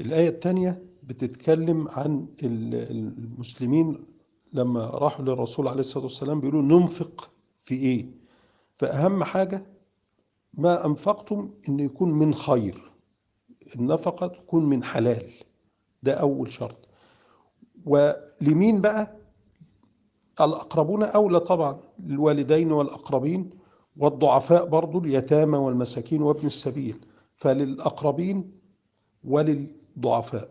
الآية الثانية بتتكلم عن ال- المسلمين لما راحوا للرسول عليه الصلاة والسلام بيقولوا ننفق في إيه؟ فأهم حاجة ما أنفقتم إن يكون من خير. النفقة تكون من حلال. ده أول شرط. ولمين بقى؟ الأقربون أولى طبعا الوالدين والأقربين والضعفاء برضو اليتامى والمساكين وابن السبيل. فللأقربين do Alfa